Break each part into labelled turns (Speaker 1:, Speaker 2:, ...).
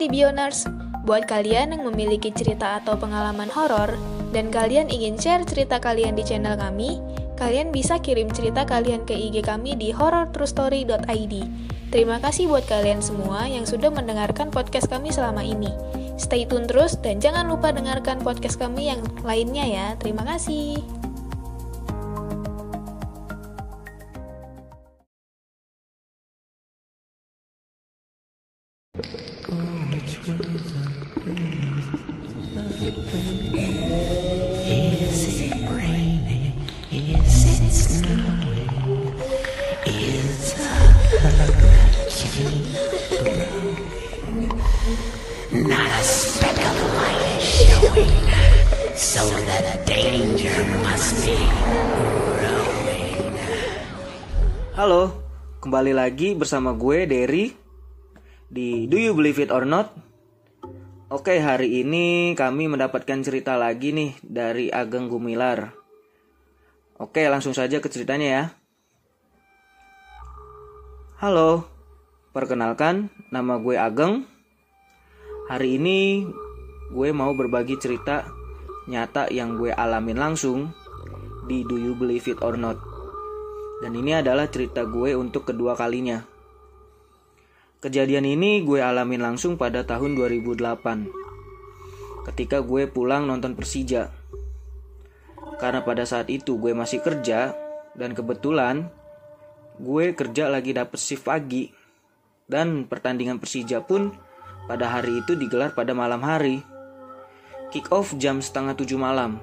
Speaker 1: di Bioners. Buat kalian yang memiliki cerita atau pengalaman horor dan kalian ingin share cerita kalian di channel kami, kalian bisa kirim cerita kalian ke IG kami di horrortruestory.id. Terima kasih buat kalian semua yang sudah mendengarkan podcast kami selama ini. Stay tune terus dan jangan lupa dengarkan podcast kami yang lainnya ya. Terima kasih.
Speaker 2: Halo, kembali lagi bersama gue Derry di Do You Believe It or Not? Oke, hari ini kami mendapatkan cerita lagi nih dari Ageng Gumilar. Oke, langsung saja ke ceritanya ya. Halo, perkenalkan nama gue Ageng. Hari ini gue mau berbagi cerita nyata yang gue alamin langsung di Do You Believe It or Not. Dan ini adalah cerita gue untuk kedua kalinya. Kejadian ini gue alamin langsung pada tahun 2008. Ketika gue pulang nonton Persija. Karena pada saat itu gue masih kerja dan kebetulan gue kerja lagi dapet shift pagi. Dan pertandingan Persija pun pada hari itu digelar pada malam hari. Kick off jam setengah tujuh malam.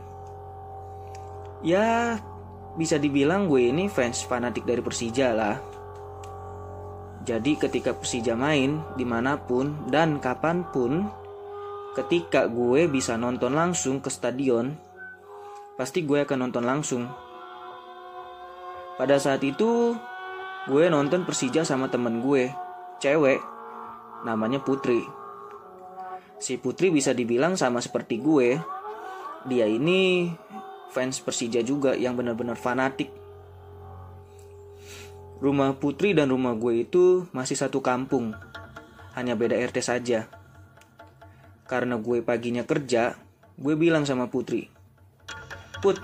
Speaker 2: Ya, bisa dibilang gue ini fans fanatik dari Persija lah. Jadi ketika Persija main di mana pun dan kapan pun, ketika gue bisa nonton langsung ke stadion, pasti gue akan nonton langsung. Pada saat itu, gue nonton Persija sama temen gue, cewek, namanya Putri. Si Putri bisa dibilang sama seperti gue, dia ini fans Persija juga yang benar-benar fanatik Rumah Putri dan rumah gue itu masih satu kampung, hanya beda RT saja. Karena gue paginya kerja, gue bilang sama Putri, Put,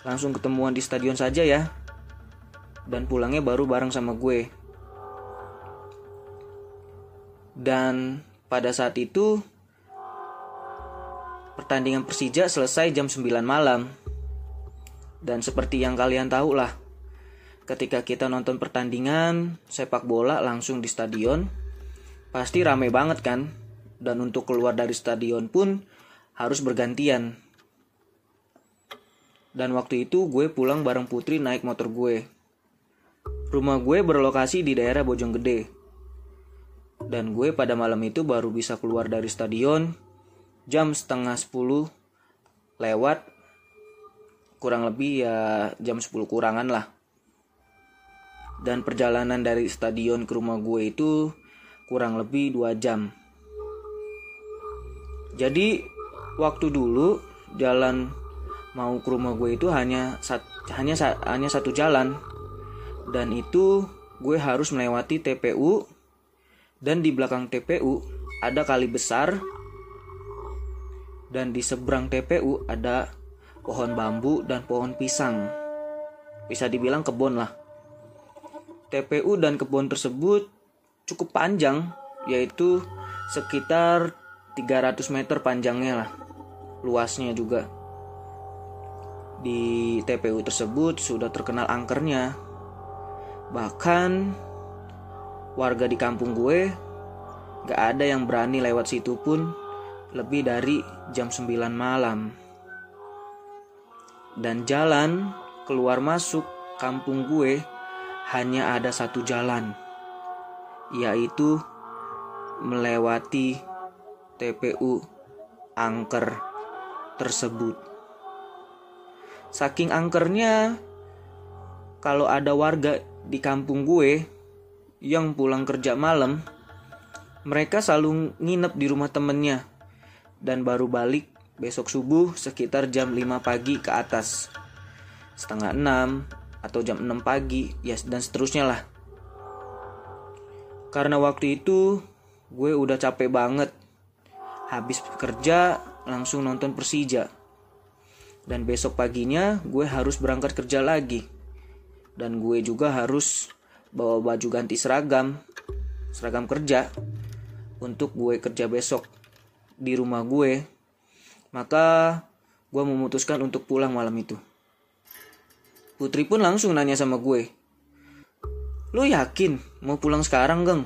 Speaker 2: langsung ketemuan di stadion saja ya. Dan pulangnya baru bareng sama gue. Dan pada saat itu, pertandingan Persija selesai jam 9 malam. Dan seperti yang kalian tahu lah, ketika kita nonton pertandingan sepak bola langsung di stadion, pasti rame banget kan? Dan untuk keluar dari stadion pun harus bergantian. Dan waktu itu gue pulang bareng Putri naik motor gue. Rumah gue berlokasi di daerah Bojonggede. Dan gue pada malam itu baru bisa keluar dari stadion jam setengah 10 lewat kurang lebih ya jam 10 kurangan lah dan perjalanan dari stadion ke rumah gue itu kurang lebih 2 jam. Jadi waktu dulu jalan mau ke rumah gue itu hanya hanya hanya satu jalan dan itu gue harus melewati TPU dan di belakang TPU ada kali besar dan di seberang TPU ada pohon bambu dan pohon pisang. Bisa dibilang kebun lah. TPU dan kebun tersebut cukup panjang, yaitu sekitar 300 meter panjangnya lah, luasnya juga. Di TPU tersebut sudah terkenal angkernya. Bahkan warga di kampung gue gak ada yang berani lewat situ pun lebih dari jam 9 malam. Dan jalan keluar masuk kampung gue hanya ada satu jalan, yaitu melewati TPU angker tersebut. Saking angkernya, kalau ada warga di kampung gue yang pulang kerja malam, mereka selalu nginep di rumah temennya dan baru balik besok subuh sekitar jam 5 pagi ke atas. Setengah 6 atau jam 6 pagi, ya dan seterusnya lah. Karena waktu itu gue udah capek banget. Habis kerja langsung nonton Persija. Dan besok paginya gue harus berangkat kerja lagi. Dan gue juga harus bawa baju ganti seragam, seragam kerja untuk gue kerja besok di rumah gue. Maka gue memutuskan untuk pulang malam itu. Putri pun langsung nanya sama gue. Lu yakin mau pulang sekarang, Geng?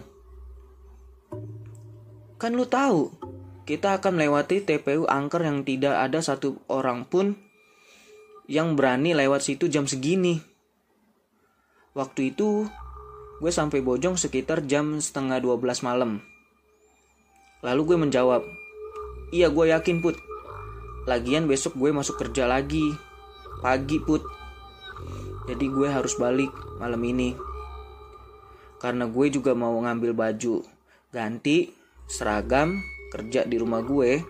Speaker 2: Kan lu tahu, kita akan melewati TPU angker yang tidak ada satu orang pun yang berani lewat situ jam segini. Waktu itu, gue sampai Bojong sekitar jam setengah 12 malam. Lalu gue menjawab, Iya gue yakin Put. Lagian besok gue masuk kerja lagi. Pagi Put. Jadi gue harus balik malam ini. Karena gue juga mau ngambil baju ganti, seragam, kerja di rumah gue.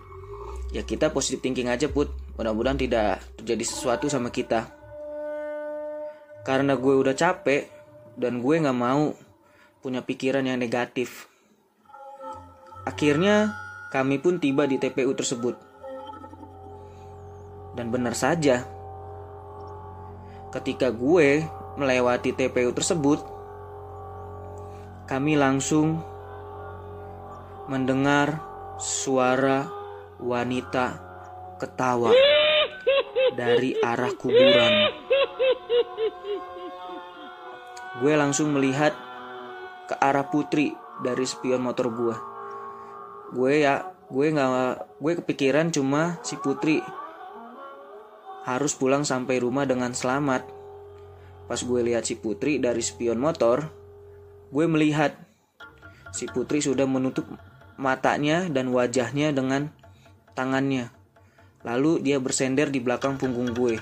Speaker 2: Ya kita positif thinking aja Put. Mudah-mudahan tidak terjadi sesuatu sama kita. Karena gue udah capek dan gue gak mau punya pikiran yang negatif. Akhirnya kami pun tiba di TPU tersebut. Dan benar saja, ketika gue melewati TPU tersebut, kami langsung mendengar suara wanita ketawa dari arah kuburan. Gue langsung melihat ke arah Putri dari spion motor gue. Gue ya, gue nggak, gue kepikiran cuma si Putri harus pulang sampai rumah dengan selamat. Pas gue lihat si Putri dari spion motor, gue melihat si Putri sudah menutup matanya dan wajahnya dengan tangannya. Lalu dia bersender di belakang punggung gue.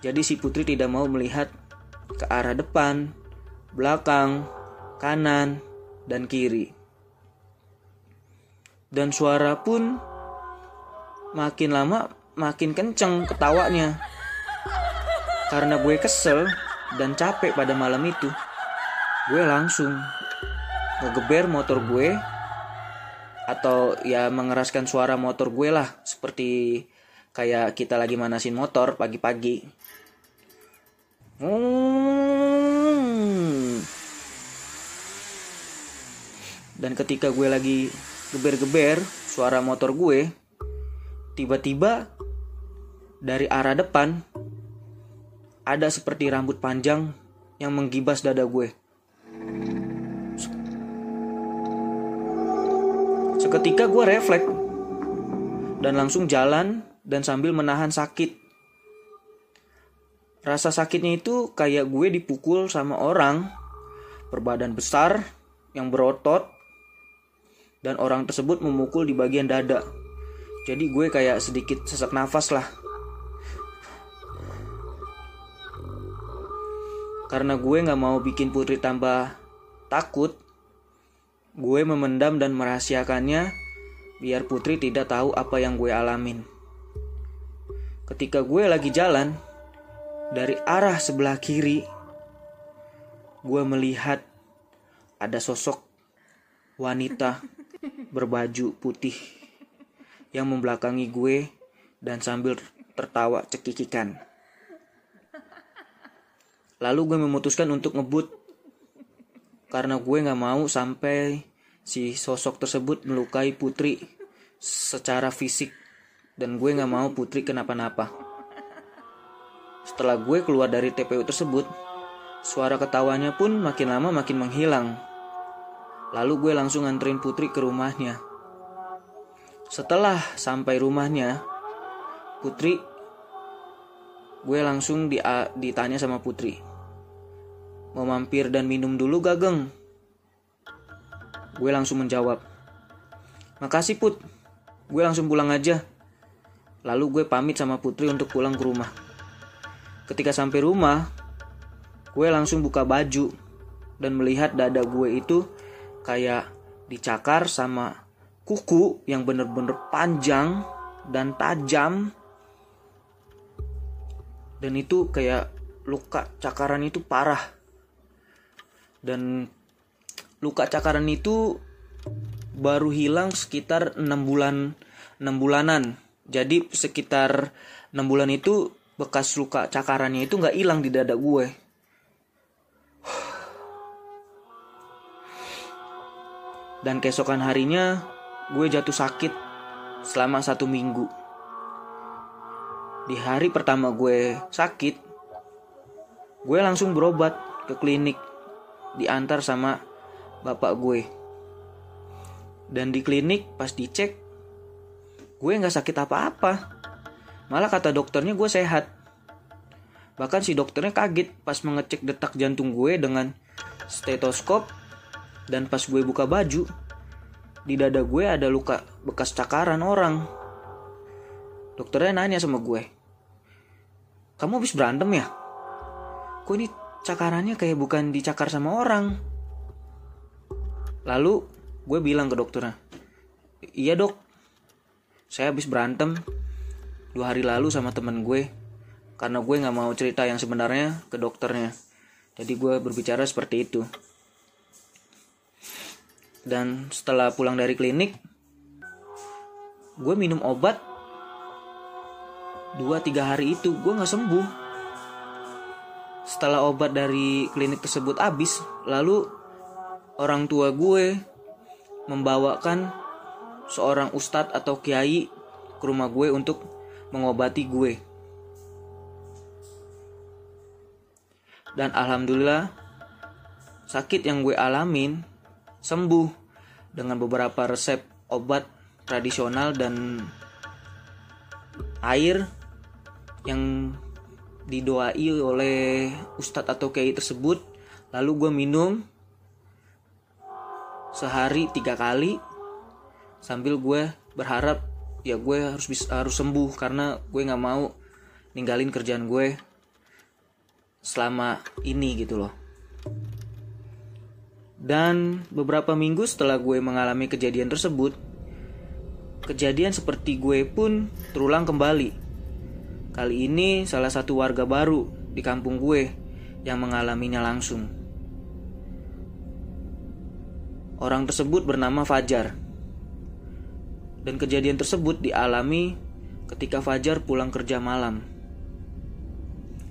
Speaker 2: Jadi si Putri tidak mau melihat ke arah depan, belakang, kanan, dan kiri. Dan suara pun makin lama makin kenceng ketawanya. Karena gue kesel dan capek pada malam itu, gue langsung ngegeber motor gue atau ya mengeraskan suara motor gue lah seperti kayak kita lagi manasin motor pagi-pagi. Dan ketika gue lagi geber-geber suara motor gue, tiba-tiba dari arah depan ada seperti rambut panjang yang menggibas dada gue. Seketika gue refleks dan langsung jalan dan sambil menahan sakit. Rasa sakitnya itu kayak gue dipukul sama orang berbadan besar yang berotot dan orang tersebut memukul di bagian dada. Jadi gue kayak sedikit sesak nafas lah. Karena gue gak mau bikin Putri tambah takut, gue memendam dan merahasiakannya biar Putri tidak tahu apa yang gue alamin. Ketika gue lagi jalan, dari arah sebelah kiri, gue melihat ada sosok wanita berbaju putih yang membelakangi gue dan sambil tertawa cekikikan. Lalu gue memutuskan untuk ngebut karena gue gak mau sampai si sosok tersebut melukai Putri secara fisik dan gue gak mau Putri kenapa-napa. Setelah gue keluar dari TPU tersebut, suara ketawanya pun makin lama makin menghilang. Lalu gue langsung nganterin Putri ke rumahnya. Setelah sampai rumahnya, Putri, gue langsung di ditanya sama Putri. Mau mampir dan minum dulu gageng? Gue langsung menjawab. Makasih Put, gue langsung pulang aja. Lalu gue pamit sama Putri untuk pulang ke rumah. Ketika sampai rumah, gue langsung buka baju dan melihat dada gue itu kayak dicakar sama kuku yang bener-bener panjang dan tajam. Dan itu kayak luka cakaran itu parah dan luka cakaran itu baru hilang sekitar enam bulan enam bulanan. Jadi sekitar enam bulan itu bekas luka cakarannya itu nggak hilang di dada gue. Dan keesokan harinya gue jatuh sakit selama satu minggu. Di hari pertama gue sakit, gue langsung berobat ke klinik diantar sama bapak gue. Dan di klinik pas dicek, gue nggak sakit apa-apa. Malah kata dokternya gue sehat. Bahkan si dokternya kaget pas mengecek detak jantung gue dengan stetoskop dan pas gue buka baju, di dada gue ada luka bekas cakaran orang. Dokternya nanya sama gue, kamu habis berantem ya? Kok ini cakarannya kayak bukan dicakar sama orang? Lalu gue bilang ke dokternya, iya dok, saya habis berantem dua hari lalu sama temen gue karena gue nggak mau cerita yang sebenarnya ke dokternya. Jadi gue berbicara seperti itu. Dan setelah pulang dari klinik, gue minum obat dua tiga hari itu gue nggak sembuh. Setelah obat dari klinik tersebut habis, lalu orang tua gue membawakan seorang ustadz atau kiai ke rumah gue untuk mengobati gue. Dan alhamdulillah sakit yang gue alamin sembuh dengan beberapa resep obat tradisional dan air yang didoai oleh ustadz atau kiai tersebut lalu gue minum sehari tiga kali sambil gue berharap ya gue harus bisa harus sembuh karena gue nggak mau ninggalin kerjaan gue selama ini gitu loh dan beberapa minggu setelah gue mengalami kejadian tersebut, kejadian seperti gue pun terulang kembali. Kali ini salah satu warga baru di kampung gue yang mengalaminya langsung. Orang tersebut bernama Fajar. Dan kejadian tersebut dialami ketika Fajar pulang kerja malam.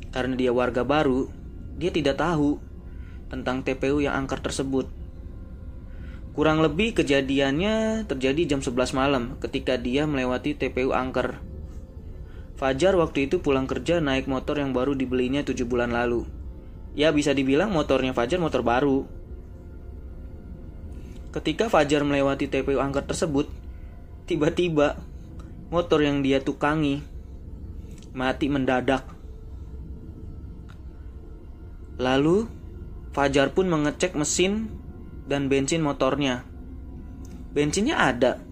Speaker 2: Karena dia warga baru, dia tidak tahu tentang TPU yang angker tersebut. Kurang lebih kejadiannya terjadi jam 11 malam ketika dia melewati TPU angker. Fajar waktu itu pulang kerja naik motor yang baru dibelinya 7 bulan lalu. Ya bisa dibilang motornya Fajar motor baru. Ketika Fajar melewati TPU angker tersebut, tiba-tiba motor yang dia tukangi mati mendadak. Lalu Fajar pun mengecek mesin dan bensin motornya. Bensinnya ada.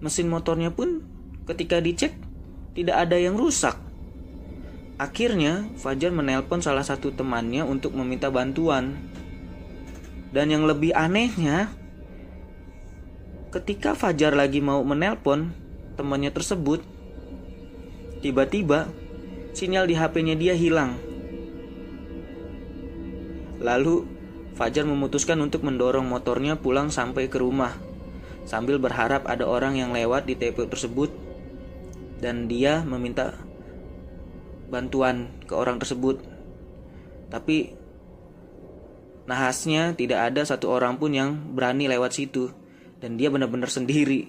Speaker 2: Mesin motornya pun ketika dicek tidak ada yang rusak. Akhirnya Fajar menelpon salah satu temannya untuk meminta bantuan. Dan yang lebih anehnya, ketika Fajar lagi mau menelpon temannya tersebut, tiba-tiba sinyal di HP-nya dia hilang. Lalu Fajar memutuskan untuk mendorong motornya pulang sampai ke rumah sambil berharap ada orang yang lewat di TPU tersebut dan dia meminta bantuan ke orang tersebut. Tapi nahasnya tidak ada satu orang pun yang berani lewat situ dan dia benar-benar sendiri.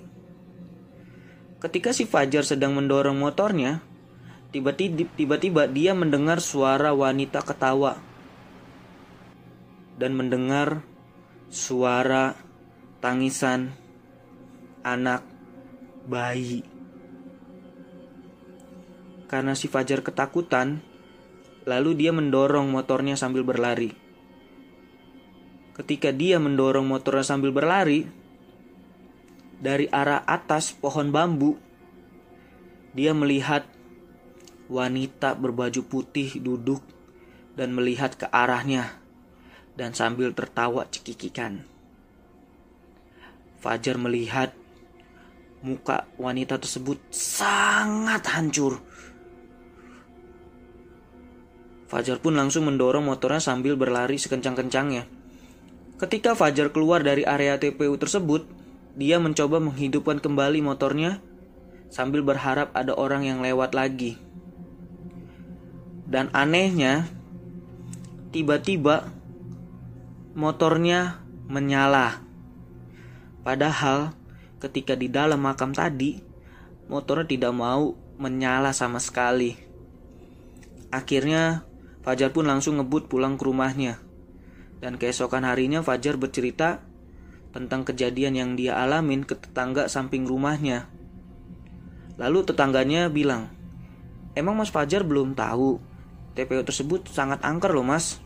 Speaker 2: Ketika si Fajar sedang mendorong motornya, tiba-tiba dia mendengar suara wanita ketawa dan mendengar suara tangisan anak bayi. Karena si Fajar ketakutan, lalu dia mendorong motornya sambil berlari. Ketika dia mendorong motornya sambil berlari, dari arah atas pohon bambu, dia melihat wanita berbaju putih duduk dan melihat ke arahnya dan sambil tertawa cekikikan. Fajar melihat muka wanita tersebut sangat hancur. Fajar pun langsung mendorong motornya sambil berlari sekencang-kencangnya. Ketika Fajar keluar dari area TPU tersebut, dia mencoba menghidupkan kembali motornya sambil berharap ada orang yang lewat lagi. Dan anehnya, tiba-tiba motornya menyala. Padahal ketika di dalam makam tadi, motornya tidak mau menyala sama sekali. Akhirnya Fajar pun langsung ngebut pulang ke rumahnya. Dan keesokan harinya Fajar bercerita tentang kejadian yang dia alamin ke tetangga samping rumahnya. Lalu tetangganya bilang, Emang Mas Fajar belum tahu TPU tersebut sangat angker loh mas.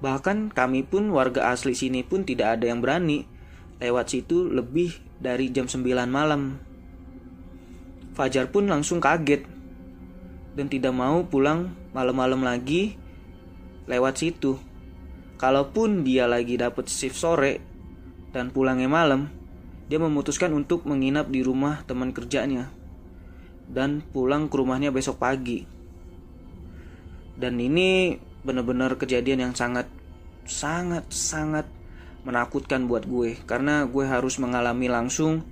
Speaker 2: Bahkan kami pun warga asli sini pun tidak ada yang berani lewat situ lebih dari jam 9 malam. Fajar pun langsung kaget dan tidak mau pulang malam-malam lagi lewat situ. Kalaupun dia lagi dapat shift sore dan pulangnya malam, dia memutuskan untuk menginap di rumah teman kerjanya dan pulang ke rumahnya besok pagi. Dan ini benar-benar kejadian yang sangat sangat sangat menakutkan buat gue karena gue harus mengalami langsung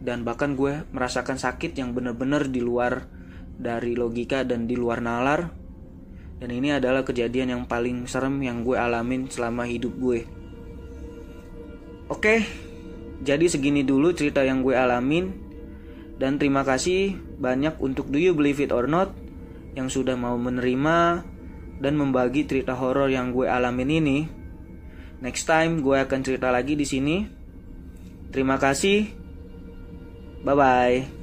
Speaker 2: dan bahkan gue merasakan sakit yang benar-benar di luar dari logika dan di luar nalar. Dan ini adalah kejadian yang paling serem yang gue alamin selama hidup gue. Oke jadi segini dulu cerita yang gue alamin. Dan terima kasih banyak untuk Do You Believe It or Not yang sudah mau menerima dan membagi cerita horor yang gue alamin ini. Next time gue akan cerita lagi di sini. Terima kasih. Bye bye.